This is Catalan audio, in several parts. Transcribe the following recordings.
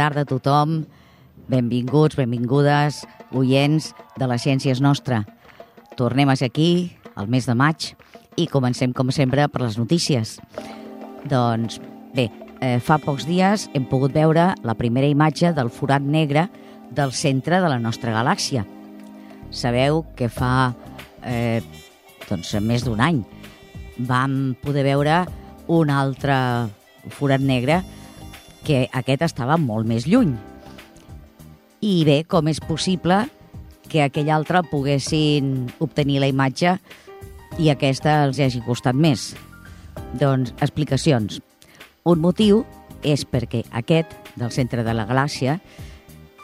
tarda a tothom. Benvinguts, benvingudes, oients de les Ciències Nostra. Tornem a ser aquí, al mes de maig, i comencem, com sempre, per les notícies. Doncs, bé, eh, fa pocs dies hem pogut veure la primera imatge del forat negre del centre de la nostra galàxia. Sabeu que fa eh, doncs, més d'un any vam poder veure un altre forat negre que aquest estava molt més lluny. I bé, com és possible que aquell altre poguessin obtenir la imatge i aquesta els hagi costat més? Doncs explicacions. Un motiu és perquè aquest, del centre de la galàxia,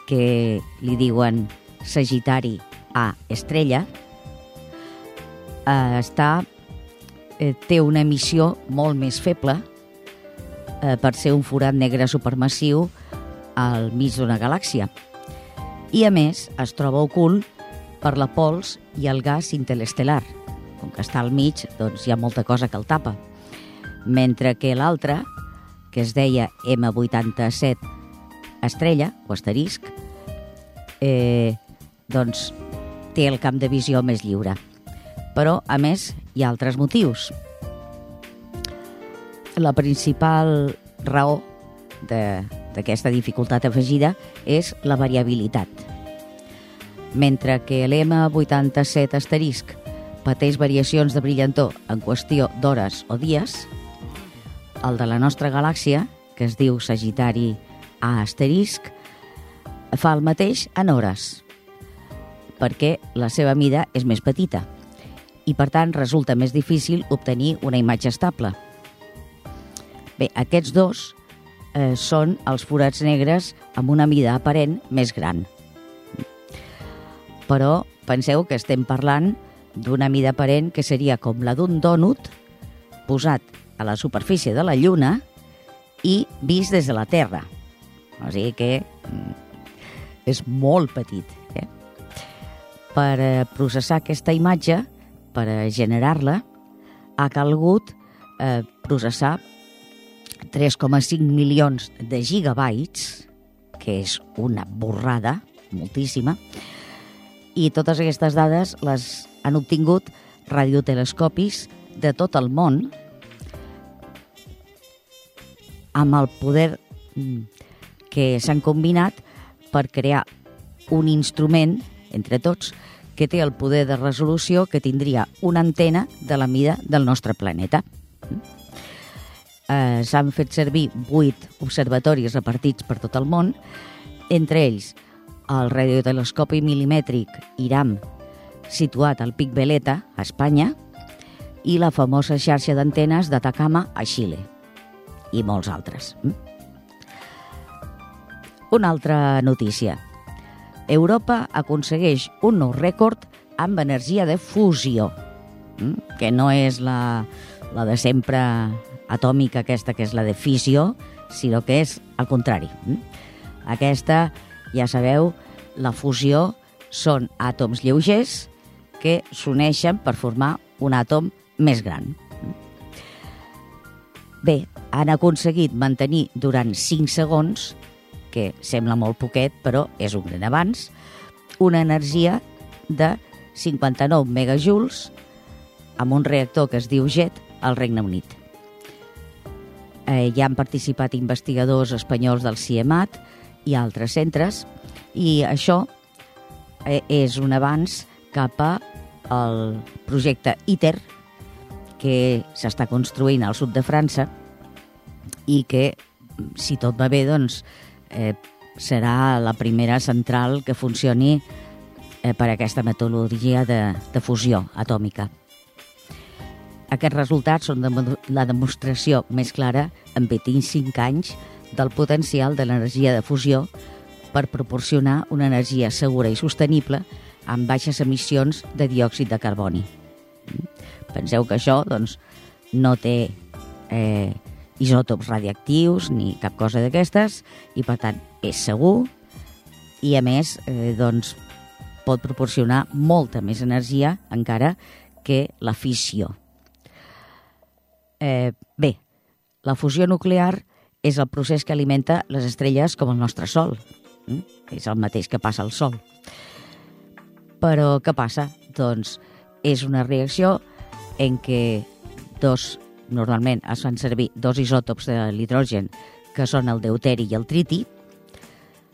que li diuen Sagitari A estrella, eh, està, eh, té una emissió molt més feble eh, per ser un forat negre supermassiu al mig d'una galàxia. I, a més, es troba ocult per la pols i el gas interestel·lar. Com que està al mig, doncs hi ha molta cosa que el tapa. Mentre que l'altre, que es deia M87 estrella, o asterisc, eh, doncs té el camp de visió més lliure. Però, a més, hi ha altres motius. La principal raó d'aquesta dificultat afegida és la variabilitat. Mentre que l'M87 asterisc pateix variacions de brillantor en qüestió d'hores o dies, el de la nostra galàxia, que es diu Sagitari A asterisc, fa el mateix en hores, perquè la seva mida és més petita i, per tant, resulta més difícil obtenir una imatge estable. Bé, aquests dos eh, són els forats negres amb una mida aparent més gran. Però penseu que estem parlant d'una mida aparent que seria com la d'un dònut posat a la superfície de la Lluna i vist des de la Terra. O sigui que mm, és molt petit. Eh? Per eh, processar aquesta imatge, per eh, generar-la, ha calgut eh, processar 3,5 milions de gigabytes, que és una borrada, moltíssima, i totes aquestes dades les han obtingut radiotelescopis de tot el món amb el poder mm, que s'han combinat per crear un instrument, entre tots, que té el poder de resolució que tindria una antena de la mida del nostre planeta. Eh, S'han fet servir vuit observatoris repartits per tot el món, entre ells el radiotelescopi milimètric IRAM, situat al Pic Veleta, a Espanya, i la famosa xarxa d'antenes d'Atacama, a Xile, i molts altres. Una altra notícia. Europa aconsegueix un nou rècord amb energia de fusió, que no és la, la de sempre atòmica aquesta, que és la de fissió, sinó que és al contrari. Aquesta, ja sabeu, la fusió són àtoms lleugers que s'uneixen per formar un àtom més gran. Bé, han aconseguit mantenir durant 5 segons, que sembla molt poquet, però és un gran abans, una energia de 59 megajoules amb un reactor que es diu JET al Regne Unit. Eh, hi han participat investigadors espanyols del CIEMAT i altres centres, i això eh, és un avanç cap al projecte ITER, que s'està construint al sud de França i que, si tot va bé, doncs, eh, serà la primera central que funcioni eh, per aquesta metodologia de, de fusió atòmica. Aquests resultats són de, la demostració més clara en 25 anys del potencial de l'energia de fusió per proporcionar una energia segura i sostenible amb baixes emissions de diòxid de carboni. Penseu que això doncs, no té eh, isòtops radiactius ni cap cosa d'aquestes i, per tant, és segur i, a més, eh, doncs, pot proporcionar molta més energia encara que la fissió. Eh, bé, la fusió nuclear és el procés que alimenta les estrelles com el nostre Sol. Mm? És el mateix que passa al Sol. Però què passa? Doncs és una reacció en què dos, normalment es fan servir dos isòtops de l'hidrogen, que són el deuteri i el triti,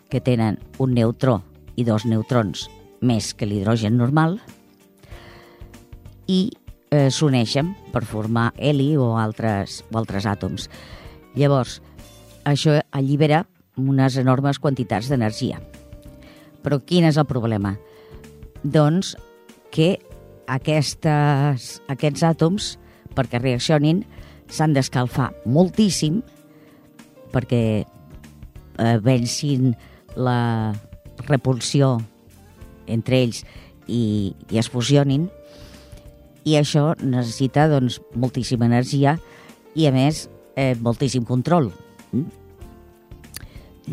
que tenen un neutró i dos neutrons més que l'hidrogen normal, i eh, s'uneixen per formar heli o altres, o altres àtoms. Llavors, això allibera unes enormes quantitats d'energia. Però quin és el problema? Doncs que aquestes, aquests àtoms, perquè reaccionin, s'han d'escalfar moltíssim perquè eh, vencin la repulsió entre ells i, i es fusionin i això necessita doncs, moltíssima energia i, a més, eh, moltíssim control. Mm?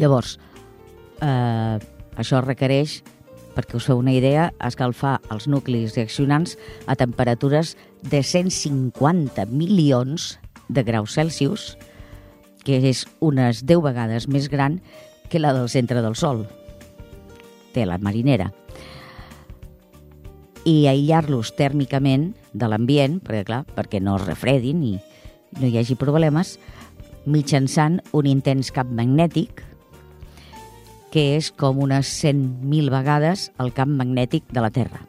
Llavors, eh, això requereix, perquè us feu una idea, escalfar els nuclis reaccionants a temperatures de 150 milions de graus Celsius, que és unes 10 vegades més gran que la del centre del Sol. Té la marinera i aïllar-los tèrmicament de l'ambient, perquè clar, perquè no es refredin i no hi hagi problemes, mitjançant un intens camp magnètic que és com unes 100.000 vegades el camp magnètic de la Terra.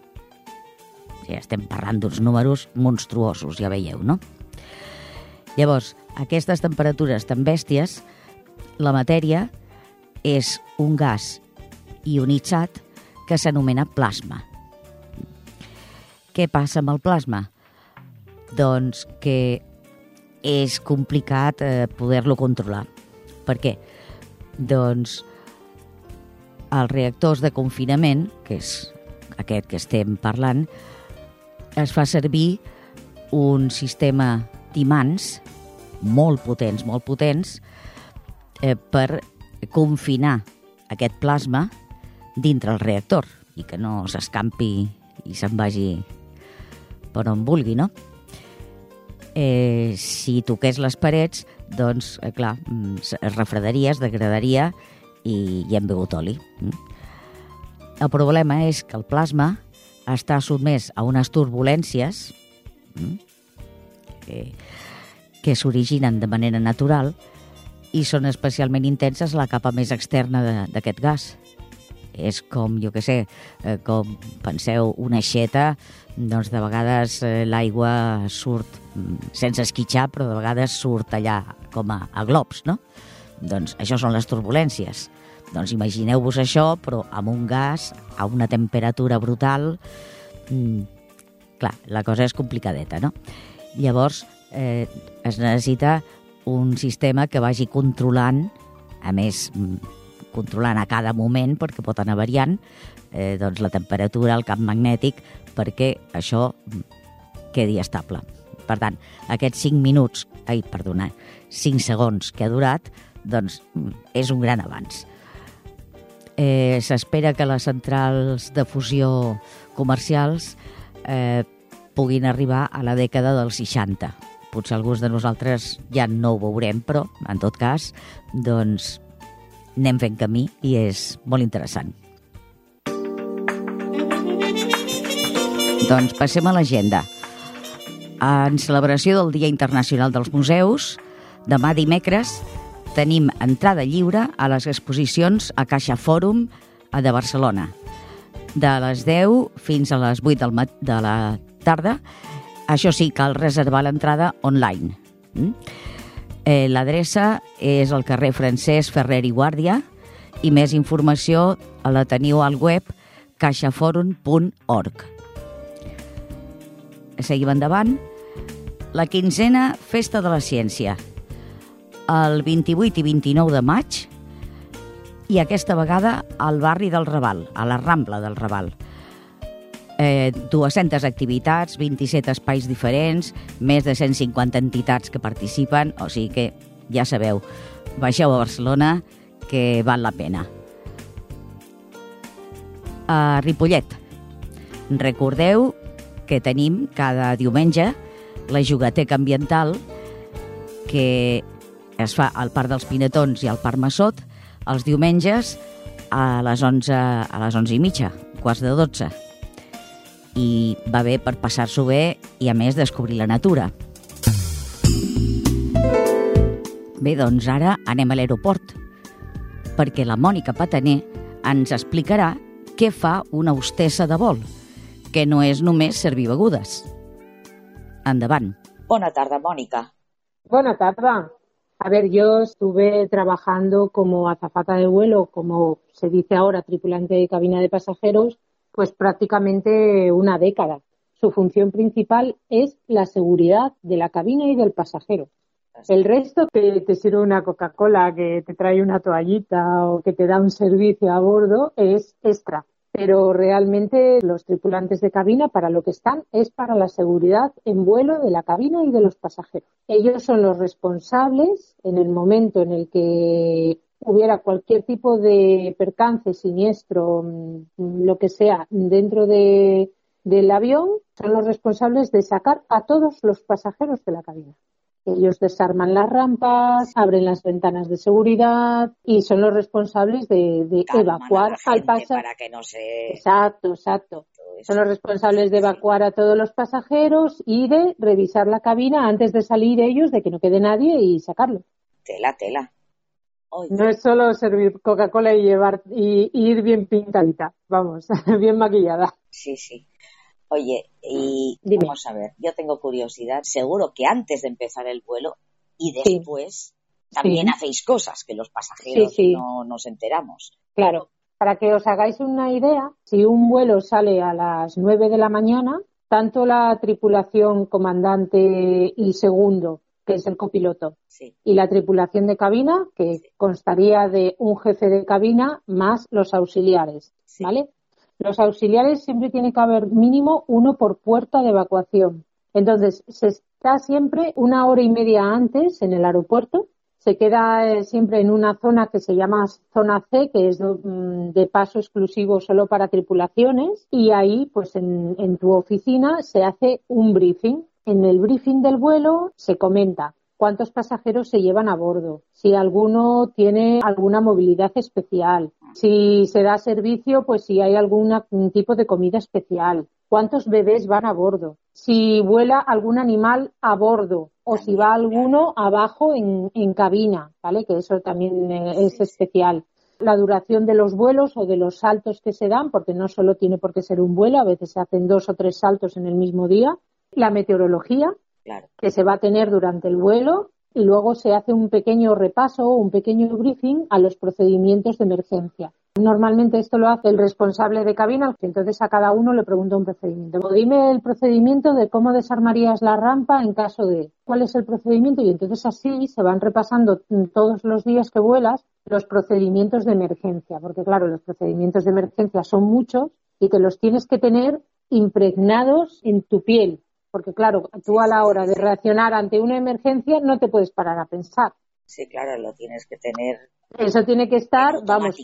Ja estem parlant d'uns números monstruosos, ja veieu, no? Llavors, aquestes temperatures tan bèsties, la matèria és un gas ionitzat que s'anomena plasma. Què passa amb el plasma? Doncs que és complicat eh, poder-lo controlar. Per què? Doncs els reactors de confinament, que és aquest que estem parlant, es fa servir un sistema d'imants molt potents, molt potents, eh, per confinar aquest plasma dintre el reactor i que no s'escampi i se'n vagi per on vulgui, no? Eh, si toqués les parets, doncs, eh, clar, mm, es refredaria, es degradaria i, i hem begut oli. Mm? El problema és que el plasma està sotmès a unes turbulències que, que s'originen de manera natural i són especialment intenses a la capa més externa d'aquest gas és com, jo que sé, eh, com penseu, una aixeta, doncs de vegades eh, l'aigua surt mm, sense esquitxar, però de vegades surt allà com a, a globs, no? Doncs això són les turbulències. Doncs imagineu-vos això, però amb un gas, a una temperatura brutal... Mm, clar, la cosa és complicadeta, no? Llavors, eh, es necessita un sistema que vagi controlant, a més, mm, controlant a cada moment, perquè pot anar variant, eh, doncs la temperatura, el camp magnètic, perquè això quedi estable. Per tant, aquests 5 minuts, ai, perdona, 5 segons que ha durat, doncs és un gran avanç. Eh, S'espera que les centrals de fusió comercials eh, puguin arribar a la dècada dels 60. Potser alguns de nosaltres ja no ho veurem, però, en tot cas, doncs anem fent camí i és molt interessant. Doncs passem a l'agenda. En celebració del Dia Internacional dels Museus, demà dimecres tenim entrada lliure a les exposicions a Caixa Fòrum de Barcelona. De les 10 fins a les 8 del de la tarda. Això sí, cal reservar l'entrada online. Mm? Eh, L'adreça és el carrer Francesc Ferrer i Guàrdia i més informació la teniu al web caixaforum.org. Seguim endavant. La quinzena Festa de la Ciència. El 28 i 29 de maig i aquesta vegada al barri del Raval, a la Rambla del Raval eh, 200 activitats, 27 espais diferents, més de 150 entitats que participen, o sigui que ja sabeu, baixeu a Barcelona que val la pena. A Ripollet, recordeu que tenim cada diumenge la jugateca ambiental que es fa al Parc dels Pinetons i al Parc Massot els diumenges a les 11, a les 11 i mitja, quarts de 12. I va bé per passar-s'ho bé i, a més, descobrir la natura. Bé, doncs ara anem a l'aeroport, perquè la Mònica Pataner ens explicarà què fa una hostessa de vol, que no és només servir begudes. Endavant. Bona tarda, Mònica. Buena tarde. A ver, yo estuve trabajando como azafata de vuelo, como se dice ahora, tripulante de cabina de pasajeros, pues prácticamente una década. Su función principal es la seguridad de la cabina y del pasajero. El resto que te sirve una Coca-Cola, que te trae una toallita o que te da un servicio a bordo es extra pero realmente los tripulantes de cabina para lo que están es para la seguridad en vuelo de la cabina y de los pasajeros. Ellos son los responsables en el momento en el que hubiera cualquier tipo de percance, siniestro, mm, lo que sea, dentro de, del avión, son los responsables de sacar a todos los pasajeros de la cabina. Ellos desarman las rampas, abren las ventanas de seguridad y son los responsables de, evacuar al pasajero. Para que no se... Exacto, exacto. Son los responsables de evacuar a todos los pasajeros y de revisar la cabina antes de salir ellos, de que no quede nadie y sacarlo. Tela, tela. No es solo servir Coca-Cola y llevar y ir bien pintadita, vamos, bien maquillada. Sí, sí. Oye, y vamos a ver, yo tengo curiosidad, seguro que antes de empezar el vuelo y después también hacéis cosas que los pasajeros no nos enteramos. Claro, para que os hagáis una idea, si un vuelo sale a las 9 de la mañana, tanto la tripulación comandante y segundo, que es el copiloto, y la tripulación de cabina, que constaría de un jefe de cabina más los auxiliares, ¿vale? Los auxiliares siempre tiene que haber mínimo uno por puerta de evacuación. Entonces, se está siempre una hora y media antes en el aeropuerto. Se queda eh, siempre en una zona que se llama zona C, que es mm, de, paso exclusivo solo para tripulaciones. Y ahí, pues en, en tu oficina, se hace un briefing. En el briefing del vuelo se comenta cuántos pasajeros se llevan a bordo, si alguno tiene alguna movilidad especial, si se da servicio, pues si hay algún tipo de comida especial, cuántos bebés van a bordo, si vuela algún animal a bordo o si va alguno abajo en, en cabina, ¿vale? Que eso también eh, es especial la duración de los vuelos o de los saltos que se dan, porque no solo tiene por qué ser un vuelo, a veces se hacen dos o tres saltos en el mismo día. La meteorología, que se va a tener durante el vuelo y luego se hace un pequeño repaso, un pequeño briefing a los procedimientos de emergencia. Normalmente esto lo hace el responsable de cabina, entonces a cada uno le pregunta un procedimiento. Dime el procedimiento de cómo desarmarías la rampa en caso de cuál es el procedimiento y entonces así se van repasando todos los días que vuelas los procedimientos de emergencia, porque claro, los procedimientos de emergencia son muchos y te los tienes que tener impregnados en tu piel, porque claro, tú a la hora de reaccionar ante una emergencia no te puedes parar a pensar. Sí, claro, lo tienes que tener. Eso tiene que estar, en vamos,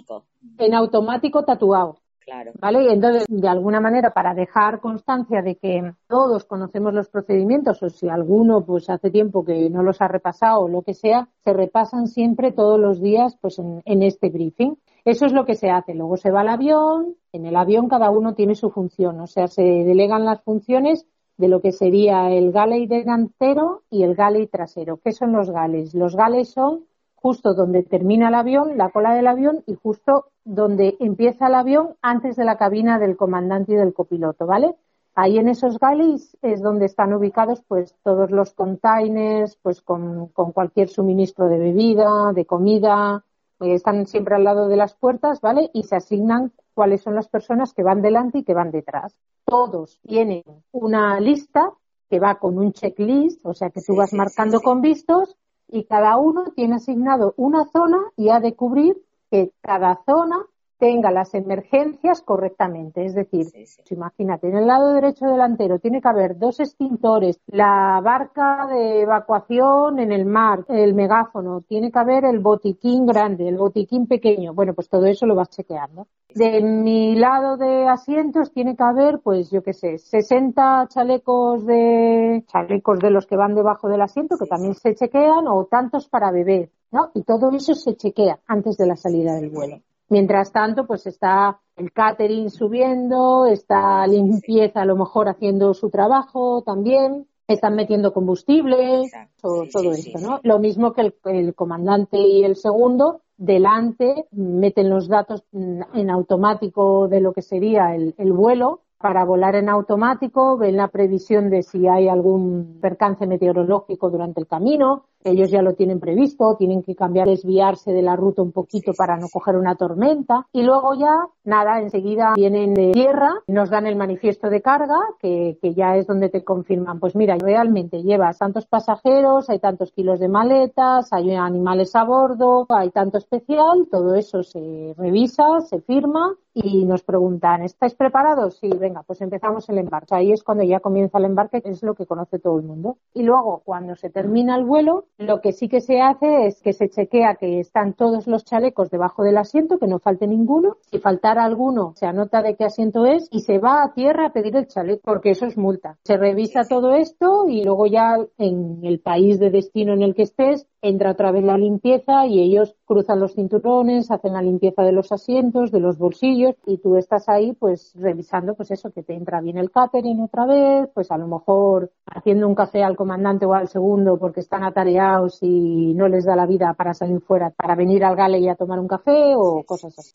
en automático tatuado. Claro. ¿Vale? Entonces, de alguna manera, para dejar constancia de que todos conocemos los procedimientos, o si alguno, pues hace tiempo que no los ha repasado o lo que sea, se repasan siempre todos los días, pues en, en este briefing. Eso es lo que se hace. Luego se va al avión, en el avión cada uno tiene su función, o sea, se delegan las funciones de lo que sería el galley delantero y el galley trasero. ¿Qué son los gales? Los gales son justo donde termina el avión, la cola del avión, y justo donde empieza el avión antes de la cabina del comandante y del copiloto, ¿vale? Ahí en esos galleys es donde están ubicados pues todos los containers, pues con, con cualquier suministro de bebida, de comida, eh, están siempre al lado de las puertas, ¿vale? Y se asignan cuáles son las personas que van delante y que van detrás. Todos tienen una lista que va con un checklist, o sea que tú vas marcando con vistos y cada uno tiene asignado una zona y ha de cubrir que cada zona tenga las emergencias correctamente. Es decir, imagínate, en el lado derecho delantero tiene que haber dos extintores, la barca de evacuación en el mar, el megáfono, tiene que haber el botiquín grande, el botiquín pequeño. Bueno, pues todo eso lo vas chequeando. De mi lado de asientos tiene que haber, pues yo qué sé, 60 chalecos de chalecos de los que van debajo del asiento que también se chequean o tantos para beber, ¿no? Y todo eso se chequea antes de la salida del vuelo. Mientras tanto, pues está el catering subiendo, está limpieza a lo mejor haciendo su trabajo también, están metiendo combustible, todo, esto, ¿no? Lo mismo que el, comandante y el segundo, delante meten los datos en automático de lo que sería el vuelo. Para volar en automático, ven la previsión de si hay algún percance meteorológico durante el camino, ellos ya lo tienen previsto, tienen que cambiar, desviarse de la ruta un poquito para no coger una tormenta. Y luego ya, nada, enseguida vienen de tierra, nos dan el manifiesto de carga, que, que ya es donde te confirman, pues mira, realmente llevas tantos pasajeros, hay tantos kilos de maletas, hay animales a bordo, hay tanto especial, todo eso se revisa, se firma y nos preguntan, ¿estáis preparados? Sí, venga, pues empezamos el embarque. Ahí es cuando ya comienza el embarque, que es lo que conoce todo el mundo. Y luego, cuando se termina el vuelo, lo que sí que se hace es que se chequea que están todos los chalecos debajo del asiento, que no falte ninguno. Si faltara alguno, se anota de qué asiento es y se va a tierra a pedir el chaleco, porque eso es multa. Se revisa todo esto y luego ya en el país de destino en el que estés, entra otra vez la limpieza y ellos cruzan los cinturones, hacen la limpieza de los asientos, de los bolsillos y tú estás ahí pues revisando pues eso, que te entra bien el catering otra vez, pues a lo mejor haciendo un café al comandante o al segundo porque están atareados y no les da la vida para salir fuera, para venir al gale y a tomar un café o cosas así.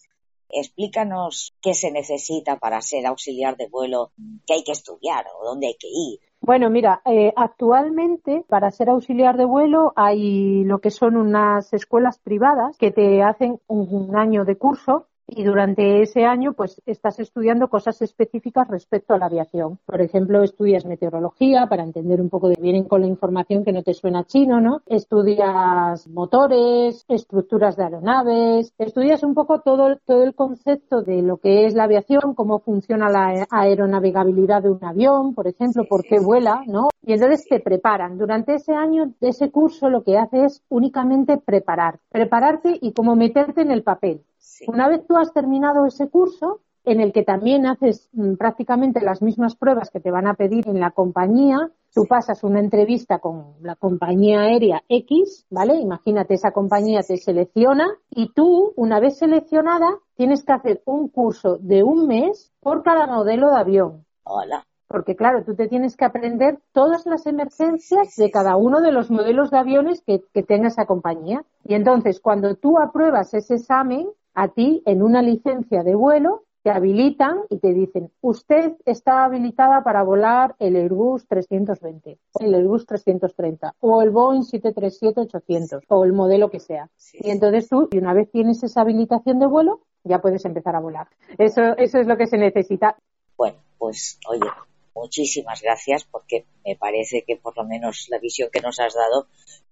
Explícanos qué se necesita para ser auxiliar de vuelo, qué hay que estudiar o dónde hay que ir. Bueno, mira, eh, actualmente para ser auxiliar de vuelo hay lo que son unas escuelas privadas que te hacen un año de curso y durante ese año pues estás estudiando cosas específicas respecto a la aviación. Por ejemplo, estudias meteorología para entender un poco de vienen con la información que no te suena chino, ¿no? Estudias motores, estructuras de aeronaves, estudias un poco todo, todo el concepto de lo que es la aviación, cómo funciona la aeronavegabilidad de un avión, por ejemplo, por qué vuela, ¿no? Y entonces te preparan. Durante ese año, ese curso lo que hace es únicamente preparar, prepararte y cómo meterte en el papel. Una vez tú has terminado ese curso, en el que también haces mm, prácticamente las mismas pruebas que te van a pedir en la compañía, tú pasas una entrevista con la compañía aérea X, ¿vale? Imagínate, esa compañía te selecciona y tú, una vez seleccionada, tienes que hacer un curso de un mes por cada modelo de avión. Hola. Porque claro, tú te tienes que aprender todas las emergencias de cada uno de los modelos de aviones que, que tenga esa compañía. Y entonces, cuando tú apruebas ese examen, a ti en una licencia de vuelo te habilitan y te dicen, usted está habilitada para volar el Airbus 320, el Airbus 330 o el Boeing 737-800 o el modelo que sea. Y entonces tú, y una vez tienes esa habilitación de vuelo, ya puedes empezar a volar. Eso, eso es lo que se necesita. Bueno, pues oye, muchísimas gracias porque me parece que por lo menos la visión que nos has dado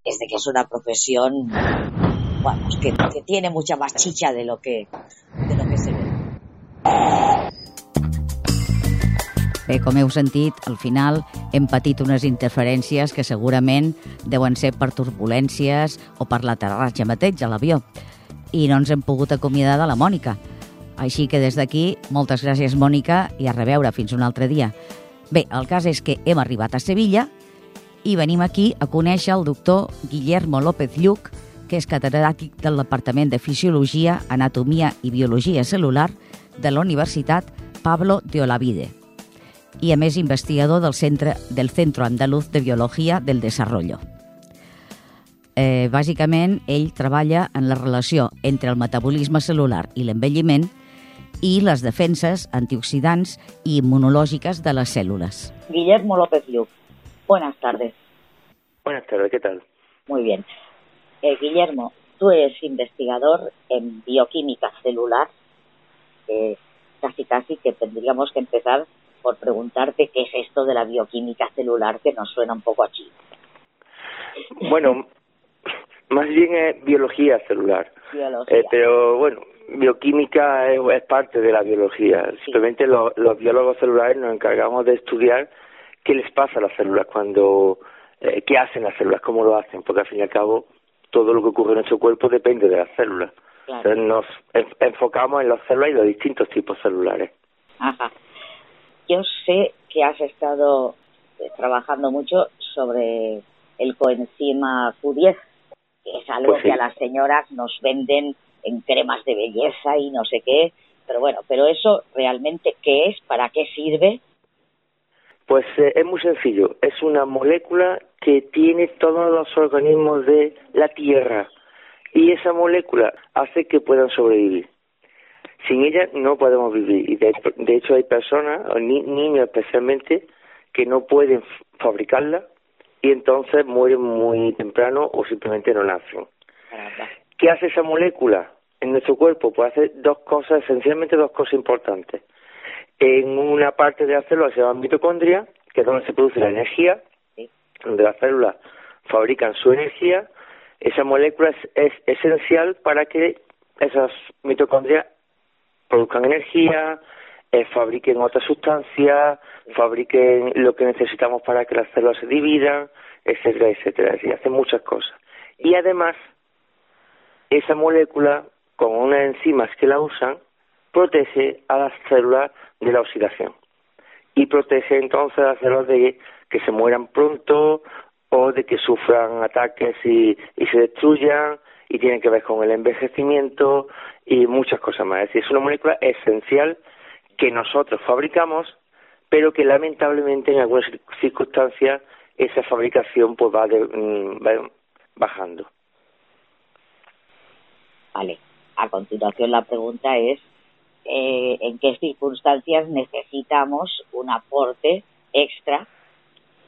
es de que es una profesión vamos, que, que tiene mucha más chicha de lo que, de lo que se ve. Bé, com heu sentit, al final hem patit unes interferències que segurament deuen ser per turbulències o per l'aterratge mateix a l'avió. I no ens hem pogut acomiadar de la Mònica. Així que des d'aquí, moltes gràcies, Mònica, i a reveure fins un altre dia. Bé, el cas és que hem arribat a Sevilla i venim aquí a conèixer el doctor Guillermo López Lluc, que és catedràtic del Departament de Fisiologia, Anatomia i Biologia Celular de la Universitat Pablo de Olavide i a més investigador del Centre del Centro Andaluz de Biologia del Desarrollo. Eh, bàsicament, ell treballa en la relació entre el metabolisme celular i l'envelliment i les defenses antioxidants i immunològiques de les cèl·lules. Guillermo López Lluc, buenas tardes. Buenas tardes, ¿qué tal? Muy bien. Eh, Guillermo, tú eres investigador en bioquímica celular. casi, casi que tendríamos que empezar por preguntarte qué es esto de la bioquímica celular que nos suena un poco a chino. Bueno, más bien es biología celular. Eh, pero bueno, bioquímica es, parte de la biología. Simplemente los, biólogos celulares nos encargamos de estudiar qué les pasa a las células cuando, eh, qué hacen las células, cómo lo hacen, porque al fin y al cabo todo lo que ocurre en nuestro cuerpo depende de las células. Entonces nos enfocamos en las células y los distintos tipos celulares. Ajá. Yo sé que has estado eh, trabajando mucho sobre el coenzima Q10, que es algo pues que a las señoras nos venden en cremas de belleza y no sé qué, pero bueno, pero eso realmente qué es, para qué sirve? Pues eh, es muy sencillo, es una molécula que tiene todos los organismos de la Tierra y esa molécula hace que puedan sobrevivir. Sin ella no podemos vivir y de, hecho hay personas, niños especialmente, que no pueden fabricarla y entonces mueren muy temprano o simplemente no nacen. ¿Qué hace esa molécula en nuestro cuerpo? Pues hace dos cosas, esencialmente dos cosas importantes. En una parte de la célula se llama mitocondria, que es donde se produce la energía, donde las células fabrican su energía. Esa molécula es, esencial para que esas mitocondrias produzcan energía, eh, fabriquen otras sustancias, fabriquen lo que necesitamos para que las células se dividan, etcétera, etcétera. Y hacen muchas cosas. Y además, esa molécula, con unas enzimas que la usan, protege a las células de la oxidación y protege entonces a las células de que se mueran pronto o de que sufran ataques y, y se destruyan y tienen que ver con el envejecimiento y muchas cosas más. Es decir, es una molécula esencial que nosotros fabricamos, pero que lamentablemente en algunas circunstancias esa fabricación pues va, mm, va bajando. Vale. A continuación la pregunta es eh, en qué circunstancias necesitamos un aporte extra.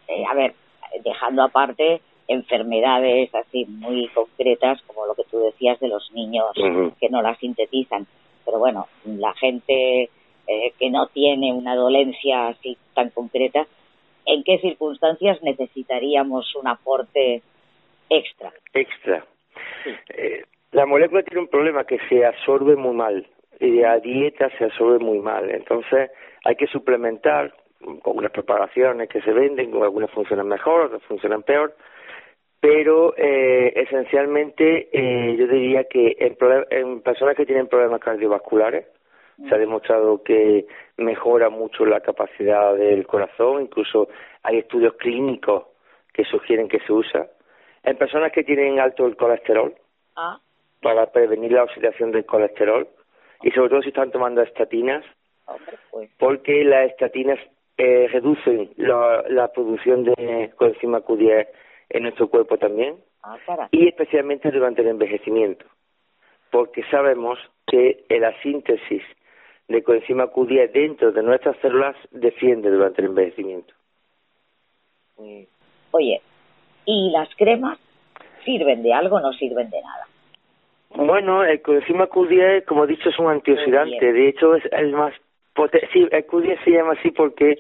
Eh, a ver, dejando aparte enfermedades así muy concretas como lo que tú decías de los niños que no la sintetizan. Pero bueno, la gente eh, que no tiene una dolencia así tan concreta, ¿en qué circunstancias necesitaríamos un aporte extra? Extra. Eh, la molécula tiene un problema que se absorbe muy mal y la dieta se absorbe muy mal. Entonces hay que suplementar con unas preparaciones que se venden, algunas funcionan mejor, otras funcionan peor, pero eh, esencialmente eh, yo diría que en, en, personas que tienen problemas cardiovasculares se ha demostrado que mejora mucho la capacidad del corazón, incluso hay estudios clínicos que sugieren que se usa. En personas que tienen alto el colesterol, ah. para prevenir la oxidación del colesterol, y sobre todo si están tomando estatinas, pues. porque las estatinas eh, reducen la, la, producción de coenzima Q10 en nuestro cuerpo también ah, y especialmente durante el envejecimiento, porque sabemos que la síntesis de coenzima Q10 dentro de nuestras células defiende durante el envejecimiento. Oye, ¿y las cremas sirven de algo o no sirven de nada? Bueno, el coenzima Q10, como he dicho, es un antioxidante. De hecho, es el más potente. Sí, el Q10 se llama así porque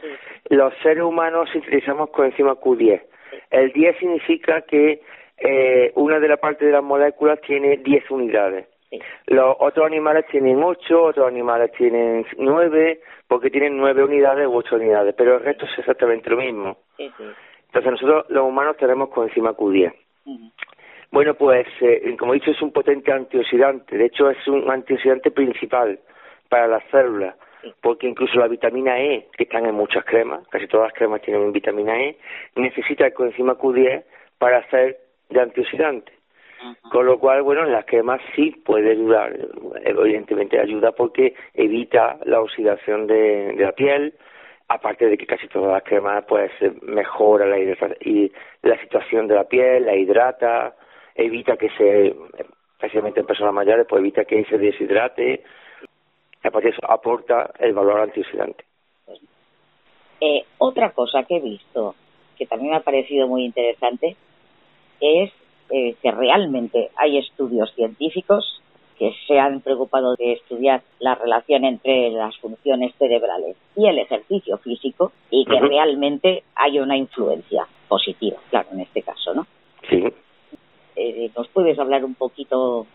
los seres humanos utilizamos coenzima Q10. El 10 significa que eh, una de las partes de las moléculas tiene 10 unidades. Los otros animales tienen 8, otros animales tienen 9, porque tienen 9 unidades u 8 unidades, pero el resto es exactamente lo mismo. Entonces nosotros los humanos tenemos coenzima Q10. Bueno, pues eh, como he dicho es un potente antioxidante, de hecho es un antioxidante principal para las células porque incluso la vitamina E, que están en muchas cremas, casi todas las cremas tienen vitamina E, necesita el coenzima Q10 para ser de antioxidante. Con lo cual, bueno, en las cremas sí puede ayudar, evidentemente ayuda porque evita la oxidación de, la piel, aparte de que casi todas las cremas pues mejora la, y la situación de la piel, la hidrata, evita que se, especialmente en personas mayores, pues evita que se deshidrate, aparte eso aporta el valor antioxidante. Eh, otra cosa que he visto, que también me ha parecido muy interesante, es eh, que realmente hay estudios científicos que se han preocupado de estudiar la relación entre las funciones cerebrales y el ejercicio físico y que realmente hay una influencia positiva, claro, en este caso, ¿no? Sí. Eh, ¿Nos puedes hablar un poquito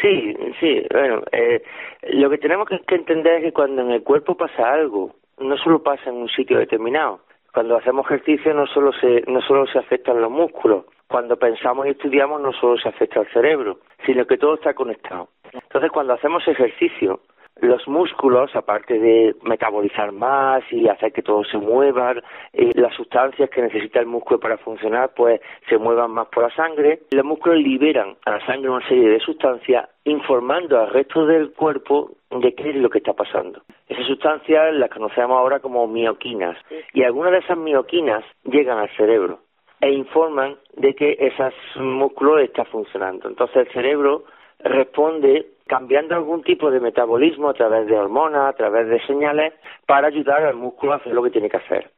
Sí, sí, bueno, eh, lo que tenemos que, entender es que cuando en el cuerpo pasa algo, no solo pasa en un sitio determinado. Cuando hacemos ejercicio no solo se, no solo se afectan los músculos, cuando pensamos y estudiamos no solo se afecta al cerebro, sino que todo está conectado. Entonces, cuando hacemos ejercicio, los músculos, aparte de metabolizar más y hacer que todo se mueva, las sustancias que necesita el músculo para funcionar, pues se muevan más por la sangre. Los músculos liberan a la sangre una serie de sustancias informando al resto del cuerpo de qué es lo que está pasando. Esas sustancias las conocemos ahora como mioquinas y algunas de esas mioquinas llegan al cerebro e informan de que ese músculo está funcionando. Entonces el cerebro responde cambiando algún tipo de metabolismo a través de hormonas, a través de señales, para ayudar al músculo a hacer lo que tiene que hacer.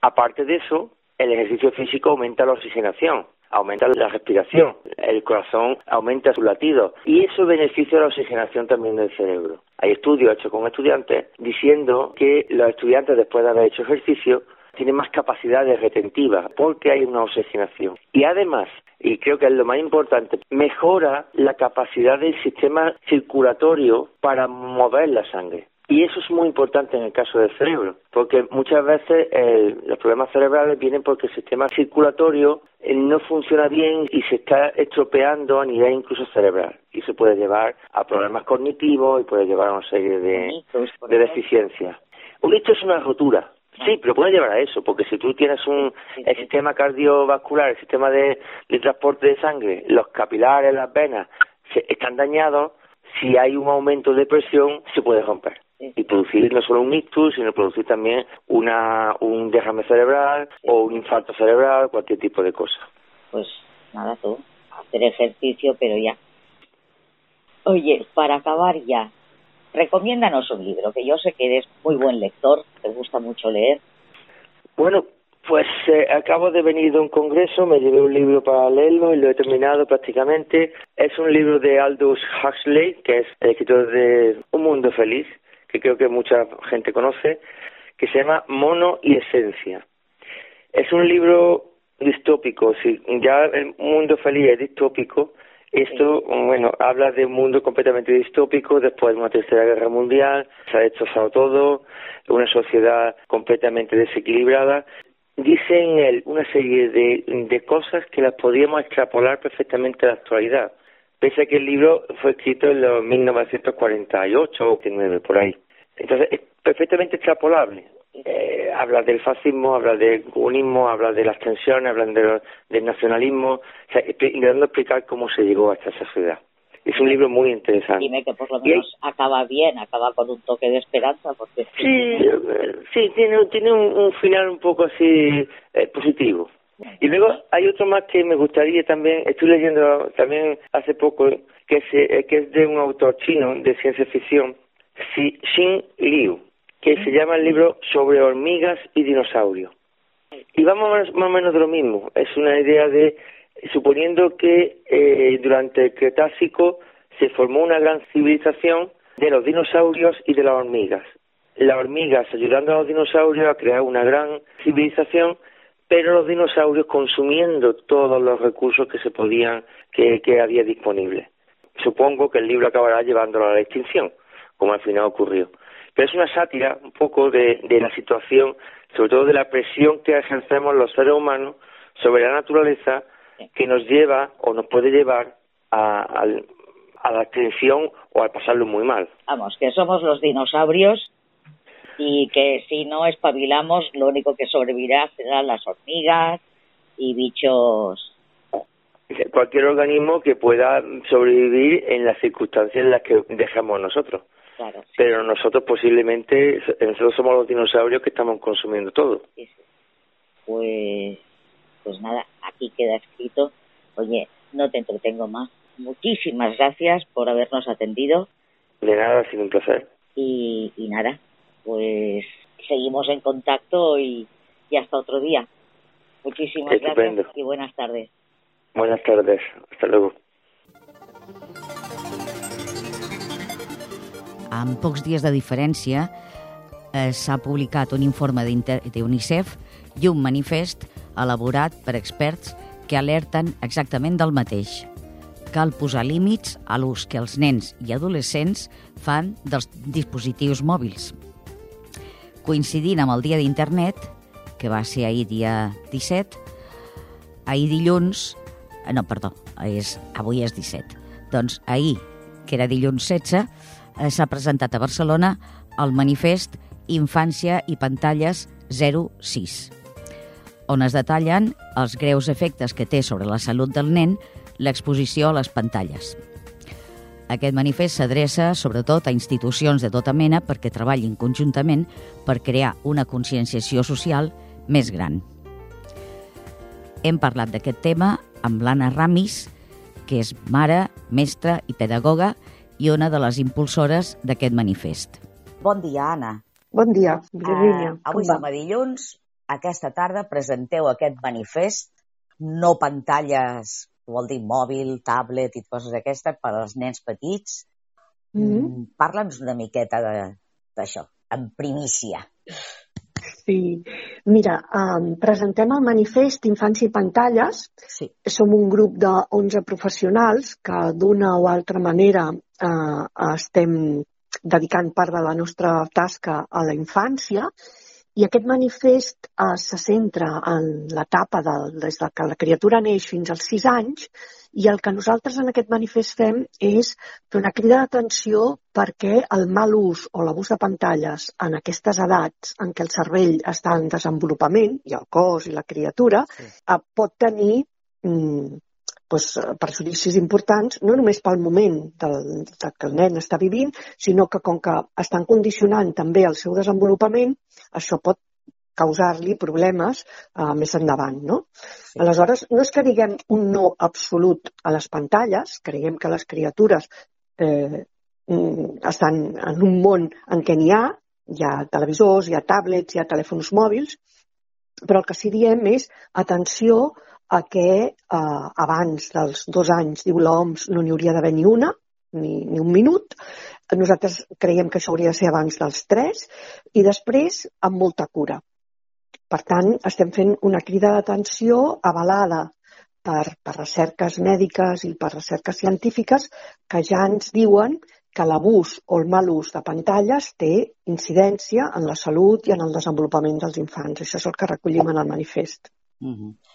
Aparte de eso, el ejercicio físico aumenta la oxigenación, aumenta la respiración, el corazón aumenta su latido y eso beneficia la oxigenación también del cerebro. Hay estudios hechos con estudiantes diciendo que los estudiantes después de haber hecho ejercicio tienen más capacidades retentivas porque hay una oxigenación. Y además, y creo que es lo más importante, mejora la capacidad del sistema circulatorio para mover la sangre. Y eso es muy importante en el caso del cerebro, porque muchas veces los problemas cerebrales vienen porque el sistema circulatorio eh, no funciona bien y se está estropeando a nivel incluso cerebral. Y se puede llevar a problemas cognitivos y puede llevar a una serie de, de deficiencias. Un hito es una rotura, Sí, pero puede llevar a eso, porque si tú tienes un el sistema cardiovascular, el sistema de, transporte de sangre, los capilares, las venas se, están dañados, si hay un aumento de presión, se puede romper. Y producir no solo un ictus, sino producir también una, un derrame cerebral o un infarto cerebral, cualquier tipo de cosa. Pues nada, tú, hacer ejercicio, pero ya. Oye, para acabar ya, recomiéndanos un libro, que yo sé que eres muy buen lector, te gusta mucho leer. Bueno, pues eh, acabo de venir de un congreso, me llevé un libro para leerlo y lo he terminado prácticamente. Es un libro de Aldous Huxley, que es el escritor de Un Mundo Feliz, que creo que mucha gente conoce, que se llama Mono y Esencia. Es un libro distópico, si ya el mundo feliz es distópico, esto, bueno, habla de un mundo completamente distópico después de una tercera guerra mundial, se ha destrozado todo, una sociedad completamente desequilibrada. Dice en él una serie de, de cosas que las podríamos extrapolar perfectamente a la actualidad, pese a que el libro fue escrito en los 1948 o 19, por ahí. Entonces, es perfectamente extrapolable eh, habla del fascismo, habla del comunismo, habla de las tensiones, habla del nacionalismo, o sea, intentando explicar cómo se llegó a esta sociedad. Es un libro muy interesante. Dime que por lo menos acaba bien, acaba con un toque de esperanza. porque Sí, sí tiene, tiene un, final un poco así eh, positivo. Y luego hay otro más que me gustaría también, estoy leyendo también hace poco, que es, eh, que es de un autor chino de ciencia ficción, Xin Liu que se llama el libro sobre hormigas y dinosaurios. Y vamos más o menos de lo mismo. Es una idea de, suponiendo que eh, durante el Cretácico se formó una gran civilización de los dinosaurios y de las hormigas. Las hormigas ayudando a los dinosaurios a crear una gran civilización, pero los dinosaurios consumiendo todos los recursos que se podían, que, que había disponibles. Supongo que el libro acabará llevándolo a la extinción, como al final ocurrió. Pero es una sátira un poco de, la situación, sobre todo de la presión que ejercemos los seres humanos sobre la naturaleza que nos lleva o nos puede llevar a, la extinción o a pasarlo muy mal. Vamos, que somos los dinosaurios y que si no espabilamos, lo único que sobrevivirá serán las hormigas y bichos. Cualquier organismo que pueda sobrevivir en las circunstancias en las que dejamos nosotros. Pero nosotros posiblemente, nosotros somos los dinosaurios que estamos consumiendo todo. Pues, pues nada, aquí queda escrito. Oye, no te entretengo más. Muchísimas gracias por habernos atendido. De nada, ha sido un placer. Y, y nada, pues seguimos en contacto y, y hasta otro día. Muchísimas gracias y buenas tardes. Buenas tardes, hasta luego. Amb pocs dies de diferència, eh, s'ha publicat un informe d'UNICEF i un manifest elaborat per experts que alerten exactament del mateix, cal posar límits a l'ús que els nens i adolescents fan dels dispositius mòbils. Coincidint amb el dia d'internet, que va ser ahir dia 17, ahir dilluns, eh, no, perdó, és, avui és 17, doncs ahir, que era dilluns 16, eh, s'ha presentat a Barcelona el manifest Infància i pantalles 06, on es detallen els greus efectes que té sobre la salut del nen l'exposició a les pantalles. Aquest manifest s'adreça sobretot a institucions de tota mena perquè treballin conjuntament per crear una conscienciació social més gran. Hem parlat d'aquest tema amb l'Anna Ramis, que és mare, mestra i pedagoga i una de les impulsores d'aquest manifest. Bon dia, Anna. Bon dia, Virginia. Uh, avui som a dilluns. Aquesta tarda presenteu aquest manifest no pantalles, vol dir mòbil, tablet i coses d'aquestes per als nens petits. Mm -hmm. Parla'ns una miqueta d'això, en primícia. Sí, mira, um, presentem el manifest Infància i Pantalles. Sí. Som un grup de 11 professionals que d'una o altra manera uh, estem dedicant part de la nostra tasca a la infància i aquest manifest eh, se centra en l'etapa de, des de que la criatura neix fins als 6 anys i el que nosaltres en aquest manifest fem és fer una crida d'atenció perquè el mal ús o l'abús de pantalles en aquestes edats en què el cervell està en desenvolupament, i el cos i la criatura, sí. eh, pot tenir mm, doncs, perjudicis importants, no només pel moment del, de que el nen està vivint, sinó que com que estan condicionant també el seu desenvolupament, això pot causar-li problemes uh, més endavant, no? Sí. Aleshores, no és que diguem un no absolut a les pantalles, creiem que les criatures eh, mm, estan en un món en què n'hi ha, hi ha televisors, hi ha tablets, hi ha telèfons mòbils, però el que sí diem és atenció a que eh, abans dels dos anys, diu l'OMS, no n'hi hauria d'haver ni una, ni, ni un minut. Nosaltres creiem que això hauria de ser abans dels tres i després amb molta cura. Per tant, estem fent una crida d'atenció avalada per, per recerques mèdiques i per recerques científiques que ja ens diuen que l'abús o el mal ús de pantalles té incidència en la salut i en el desenvolupament dels infants. Això és el que recollim en el manifest. Uh -huh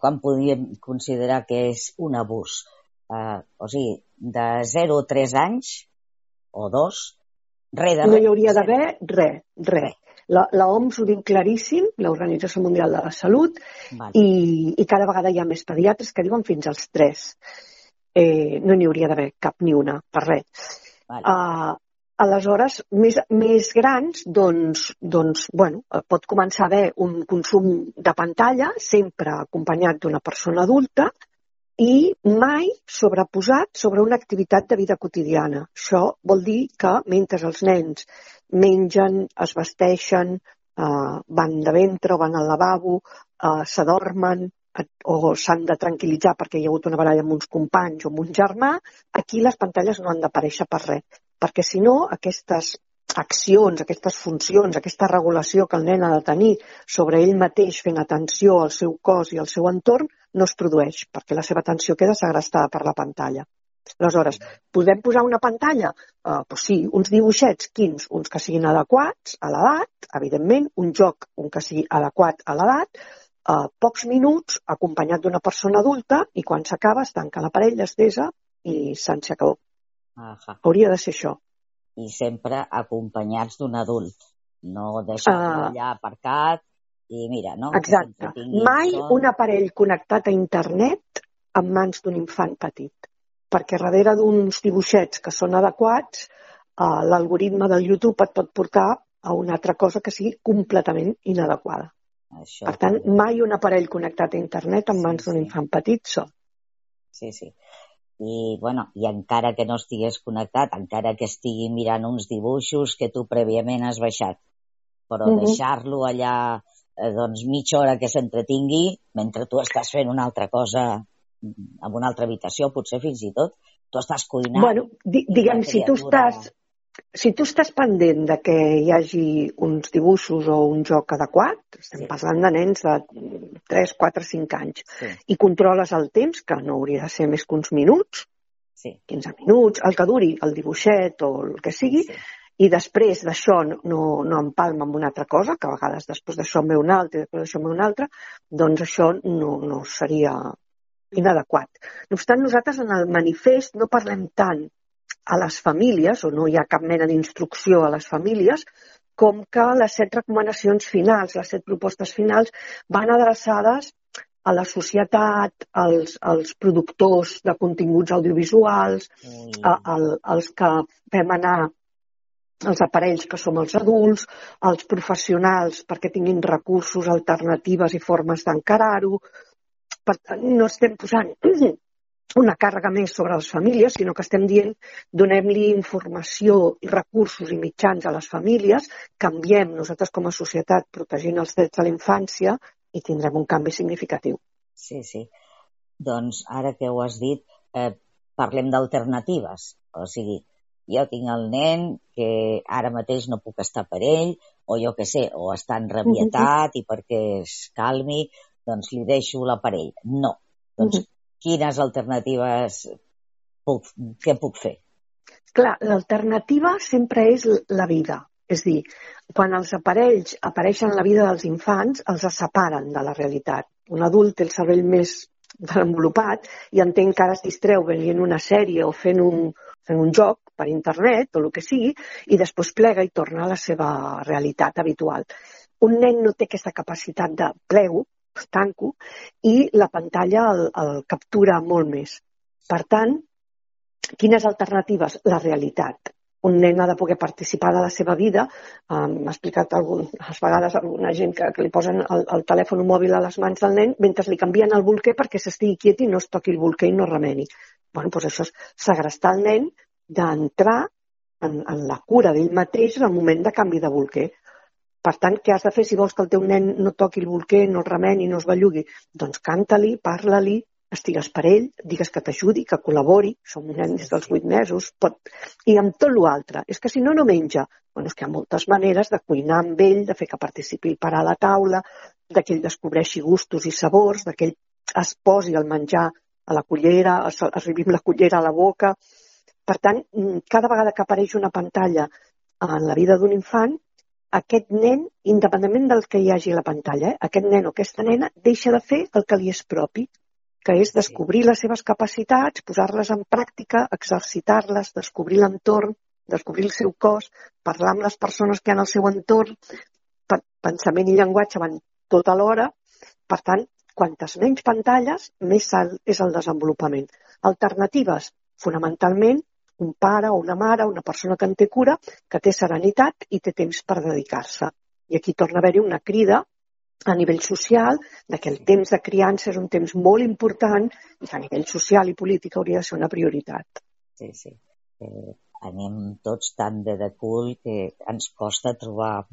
quan podríem considerar que és un abús? Uh, o sigui, de 0 a 3 anys o 2, res de res. No hi hauria d'haver res, res. La, la OMS ho diu claríssim, l'Organització Mundial de la Salut, vale. i, i cada vegada hi ha més pediatres que diuen fins als 3. Eh, no n'hi hauria d'haver cap ni una, per res. Vale. Uh, Aleshores, més, més grans, doncs, doncs bueno, pot començar a haver un consum de pantalla, sempre acompanyat d'una persona adulta, i mai sobreposat sobre una activitat de vida quotidiana. Això vol dir que mentre els nens mengen, es vesteixen, eh, van de ventre o van al lavabo, eh, s'adormen o s'han de tranquil·litzar perquè hi ha hagut una baralla amb uns companys o amb un germà, aquí les pantalles no han d'aparèixer per res perquè si no aquestes accions, aquestes funcions, aquesta regulació que el nen ha de tenir sobre ell mateix fent atenció al seu cos i al seu entorn no es produeix, perquè la seva atenció queda segrestada per la pantalla. Aleshores, podem posar una pantalla? Uh, doncs sí, uns dibuixets, quins? Uns que siguin adequats a l'edat, evidentment, un joc, un que sigui adequat a l'edat, uh, pocs minuts, acompanyat d'una persona adulta, i quan s'acaba es tanca l'aparell, es desa i se'n s'acabó. Aha. Hauria de ser això. I sempre acompanyats d'un adult, no deixar-lo uh, allà aparcat i mira, no? Exacte. Mai son... un aparell connectat a internet en mans d'un infant petit, perquè darrere d'uns dibuixets que són adequats, uh, l'algoritme del YouTube et pot portar a una altra cosa que sigui completament inadequada. Això per tant, mai un aparell connectat a internet en mans sí, d'un sí. infant petit sol. Sí, sí i, bueno, i encara que no estigués connectat, encara que estigui mirant uns dibuixos que tu prèviament has baixat, però uh -huh. deixar-lo allà eh, doncs mitja hora que s'entretingui mentre tu estàs fent una altra cosa en una altra habitació, potser fins i tot, tu estàs cuinant. Bueno, di diguem, si tu estàs si tu estàs pendent de que hi hagi uns dibuixos o un joc adequat, estem sí. parlant de nens de 3, 4, 5 anys, sí. i controles el temps, que no hauria de ser més que uns minuts, sí. 15 minuts, el que duri, el dibuixet o el que sigui, sí. i després d'això no, no, empalma amb una altra cosa, que a vegades després d'això en ve una altra i després d'això en ve una altra, doncs això no, no seria inadequat. No obstant, nosaltres en el manifest no parlem tant a les famílies, o no hi ha cap mena d'instrucció a les famílies, com que les set recomanacions finals, les set propostes finals, van adreçades a la societat, als, als productors de continguts audiovisuals, mm. a, a, als que fem anar els aparells que som els adults, els professionals perquè tinguin recursos, alternatives i formes d'encarar-ho. No estem posant una càrrega més sobre les famílies, sinó que estem dient donem-li informació i recursos i mitjans a les famílies, canviem nosaltres com a societat protegint els drets de la infància i tindrem un canvi significatiu. Sí, sí. Doncs ara que ho has dit, eh, parlem d'alternatives. O sigui, jo tinc el nen que ara mateix no puc estar per ell, o jo que sé, o està enrabietat i perquè es calmi, doncs li deixo l'aparell. No. Doncs quines alternatives puc, què puc fer? Clar, l'alternativa sempre és la vida. És dir, quan els aparells apareixen en la vida dels infants, els separen de la realitat. Un adult té el cervell més desenvolupat i entén que ara es distreu veient una sèrie o fent un, fent un joc per internet o el que sigui i després plega i torna a la seva realitat habitual. Un nen no té aquesta capacitat de plego, tanco, i la pantalla el, el captura molt més. Per tant, quines alternatives? La realitat. Un nen ha de poder participar de la seva vida. Um, M'ha explicat algun, a vegades alguna gent que, que li posen el, el telèfon mòbil a les mans del nen mentre li canvien el bolquer perquè s'estigui quiet i no es toqui el bolquer i no remeni. bueno, doncs això és segrestar el nen d'entrar en, en la cura d'ell mateix en el moment de canvi de bolquer. Per tant, què has de fer si vols que el teu nen no toqui el bolquer, no el remeni, no es bellugui? Doncs canta-li, parla-li, estigues per ell, digues que t'ajudi, que col·labori, som nens dels vuit mesos, pot... i amb tot l'altre. És que si no, no menja. Bueno, és que hi ha moltes maneres de cuinar amb ell, de fer que participi per a la taula, de que ell descobreixi gustos i sabors, de que ell es posi el menjar a la cullera, es, arribi amb la cullera a la boca. Per tant, mm, cada vegada que apareix una pantalla en la vida d'un infant, aquest nen, independentment del que hi hagi a la pantalla, eh, aquest nen o aquesta nena deixa de fer el que li és propi, que és descobrir les seves capacitats, posar-les en pràctica, exercitar-les, descobrir l'entorn, descobrir el seu cos, parlar amb les persones que hi ha al seu entorn, pensament i llenguatge van tot alhora. Per tant, quantes menys pantalles, més és el desenvolupament. Alternatives, fonamentalment, un pare o una mare, una persona que en té cura, que té serenitat i té temps per dedicar-se. I aquí torna a haver-hi una crida a nivell social de que el temps de criança és un temps molt important i que a nivell social i polític hauria de ser una prioritat. Sí, sí. Eh, anem tots tan de de cul que ens costa trobar,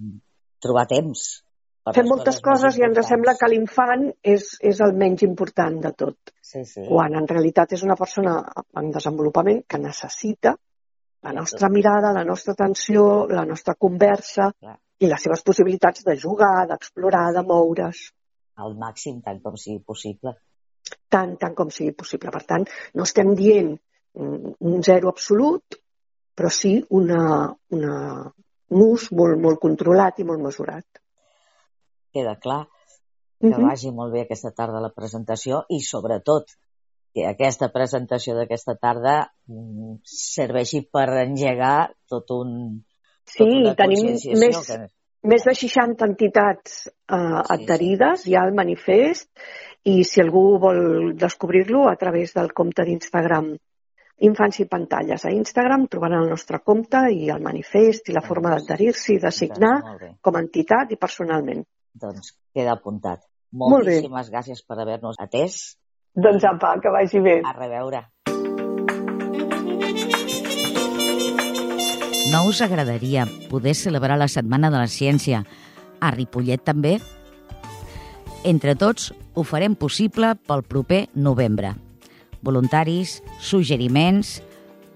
trobar temps Fem moltes coses i ens sembla que l'infant és, és el menys important de tot. Sí, sí. Quan en realitat és una persona en desenvolupament que necessita la nostra mirada, la nostra atenció, la nostra conversa Clar. i les seves possibilitats de jugar, d'explorar, de moure's. Al màxim, tant com sigui possible. Tant, tant com sigui possible. Per tant, no estem dient un zero absolut, però sí una, una, un ús molt, molt controlat i molt mesurat queda clar que uh -huh. vagi molt bé aquesta tarda la presentació i sobretot que aquesta presentació d'aquesta tarda mm, serveixi per engegar tot un Sí, tota tenim més, que... més de 60 entitats eh, sí, adherides sí. ja al manifest i si algú vol descobrir-lo a través del compte d'Instagram Infants i Pantalles. A Instagram trobaran el nostre compte i el manifest i la forma d'adherir-s'hi i de signar com a entitat i personalment. Doncs queda apuntat. Moltíssimes Molt gràcies per haver-nos atès. Doncs apa, que vagi bé. A reveure. No us agradaria poder celebrar la Setmana de la Ciència a Ripollet també? Entre tots ho farem possible pel proper novembre. Voluntaris, suggeriments,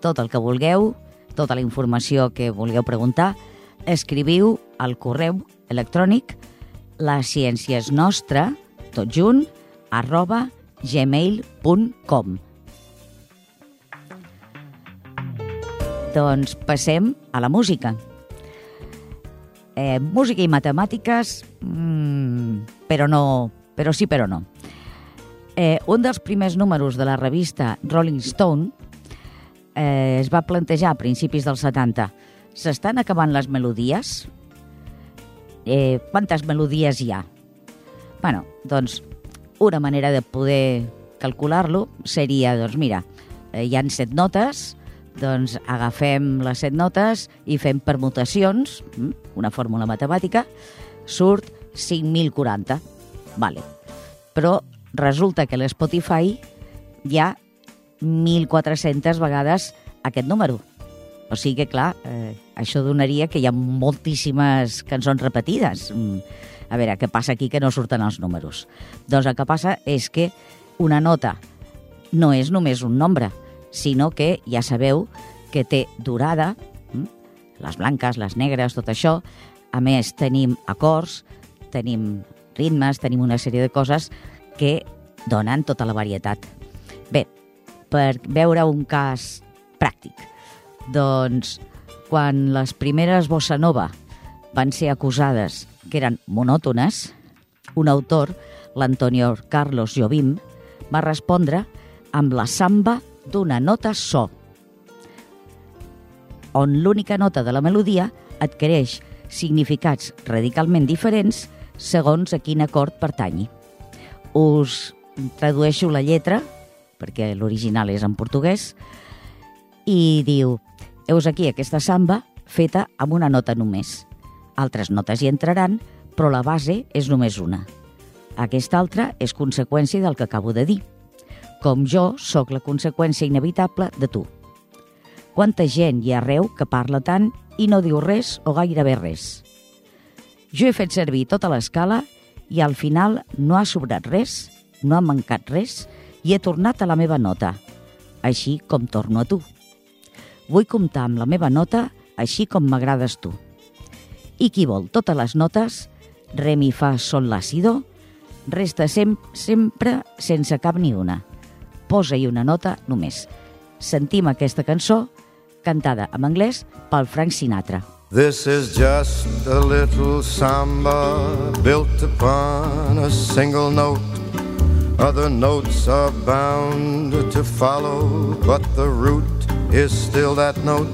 tot el que vulgueu, tota la informació que vulgueu preguntar, escriviu al correu electrònic la ciència és nostra, tot junt, arroba gmail.com. doncs passem a la música. Eh, música i matemàtiques, mmm, però no, però sí, però no. Eh, un dels primers números de la revista Rolling Stone eh, es va plantejar a principis dels 70. S'estan acabant les melodies? Eh, quantes melodies hi ha? bueno, doncs, una manera de poder calcular-lo seria, doncs mira, eh, hi han set notes, doncs agafem les set notes i fem permutacions, mm, una fórmula matemàtica, surt 5.040. Vale. Però resulta que l'Spotify hi ha 1.400 vegades aquest número. O sigui que, clar, eh, això donaria que hi ha moltíssimes cançons repetides. Mm. A veure, què passa aquí que no surten els números? Doncs el que passa és que una nota no és només un nombre, sinó que ja sabeu que té durada, mm, les blanques, les negres, tot això. A més, tenim acords, tenim ritmes, tenim una sèrie de coses que donen tota la varietat. Bé, per veure un cas pràctic, doncs, quan les primeres bossa nova van ser acusades que eren monòtones, un autor, l'Antonio Carlos Jobim, va respondre amb la samba d'una nota so, on l'única nota de la melodia adquireix significats radicalment diferents segons a quin acord pertanyi. Us tradueixo la lletra, perquè l'original és en portuguès, i diu, heus aquí aquesta samba feta amb una nota només. Altres notes hi entraran, però la base és només una. Aquesta altra és conseqüència del que acabo de dir com jo sóc la conseqüència inevitable de tu. Quanta gent hi ha arreu que parla tant i no diu res o gairebé res. Jo he fet servir tota l'escala i al final no ha sobrat res, no ha mancat res i he tornat a la meva nota, així com torno a tu. Vull comptar amb la meva nota així com m'agrades tu. I qui vol totes les notes, re, mi, fa, sol, la, si, do, resta sem sempre sense cap ni una posa-hi una nota només. Sentim aquesta cançó cantada en anglès pel Frank Sinatra. This is just a little samba built upon a single note. Other notes are bound to follow, but the root is still that note.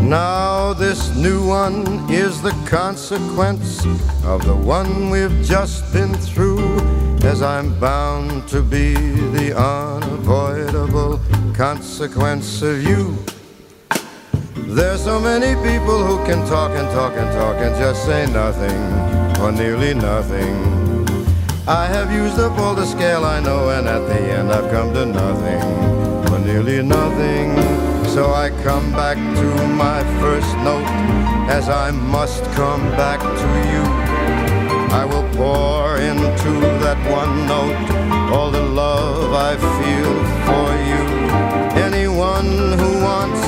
Now this new one is the consequence of the one we've just been through as I'm bound to be the unavoidable consequence of you. There's so many people who can talk and talk and talk and just say nothing or nearly nothing. I have used up all the scale I know, and at the end I've come to nothing or nearly nothing. So I come back to my first note as I must come back to you. I will pour into that one note all the love I feel for you. Anyone who wants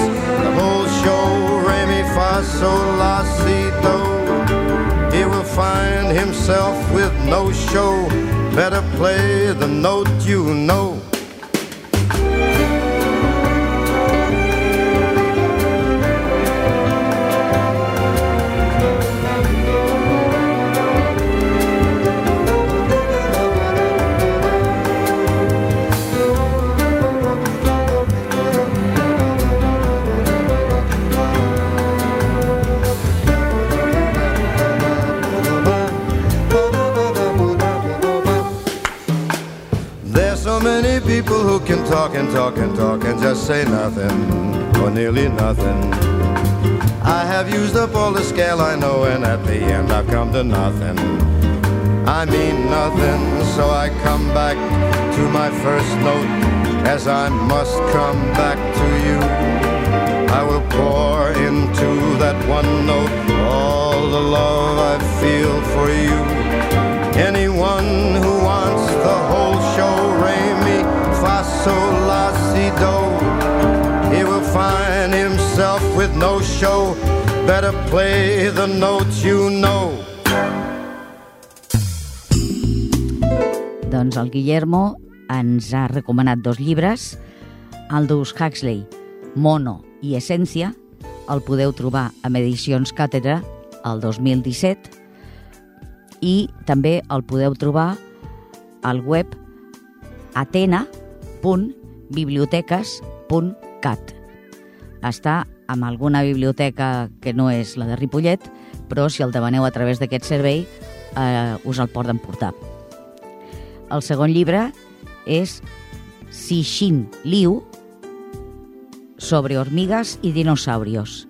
the whole show, re mi fa la si do, he will find himself with no show. Better play the note you know. Talk and talk and talk and just say nothing or nearly nothing. I have used up all the scale I know, and at the end I've come to nothing. I mean nothing, so I come back to my first note as I must come back to you. I will pour into that one note all the love I feel for you. Anyone who fa sol la si do. He will find himself with no show. Better play the notes you know. Doncs el Guillermo ens ha recomanat dos llibres, Aldous Huxley, Mono i Essència, el podeu trobar a Medicions Càtedra el 2017 i també el podeu trobar al web atena.biblioteques.cat. Està amb alguna biblioteca que no és la de Ripollet, però si el demaneu a través d'aquest servei eh, us el poden portar. El segon llibre és Sixin Liu sobre hormigues i dinosaurios.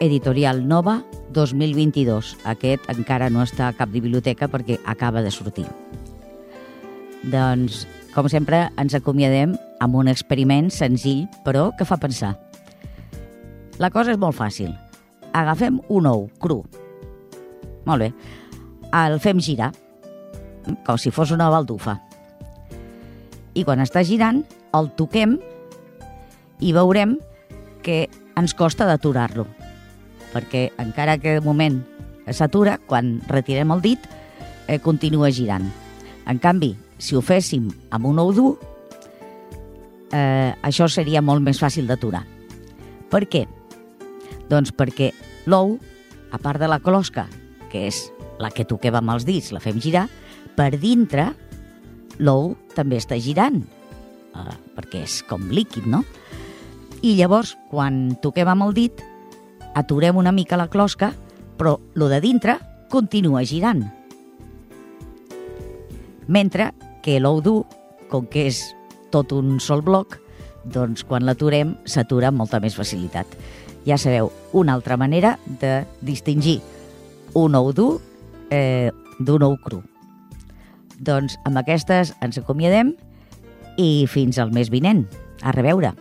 Editorial Nova 2022. Aquest encara no està a cap biblioteca perquè acaba de sortir. Doncs, com sempre, ens acomiadem amb un experiment senzill, però que fa pensar. La cosa és molt fàcil. Agafem un ou cru. Molt bé. El fem girar, com si fos una baldufa. I quan està girant, el toquem i veurem que ens costa d'aturar-lo. Perquè encara que de moment s'atura, quan retirem el dit, eh, continua girant. En canvi, si ho féssim amb un ou dur, eh, això seria molt més fàcil d'aturar. Per què? Doncs perquè l'ou, a part de la closca, que és la que toquem amb els dits, la fem girar, per dintre l'ou també està girant, eh, perquè és com líquid, no? I llavors, quan toquem amb el dit, aturem una mica la closca, però lo de dintre continua girant. Mentre que l'ou dur, com que és tot un sol bloc, doncs quan l'aturem s'atura amb molta més facilitat. Ja sabeu, una altra manera de distingir un ou dur eh, d'un ou cru. Doncs amb aquestes ens acomiadem i fins al mes vinent. A reveure!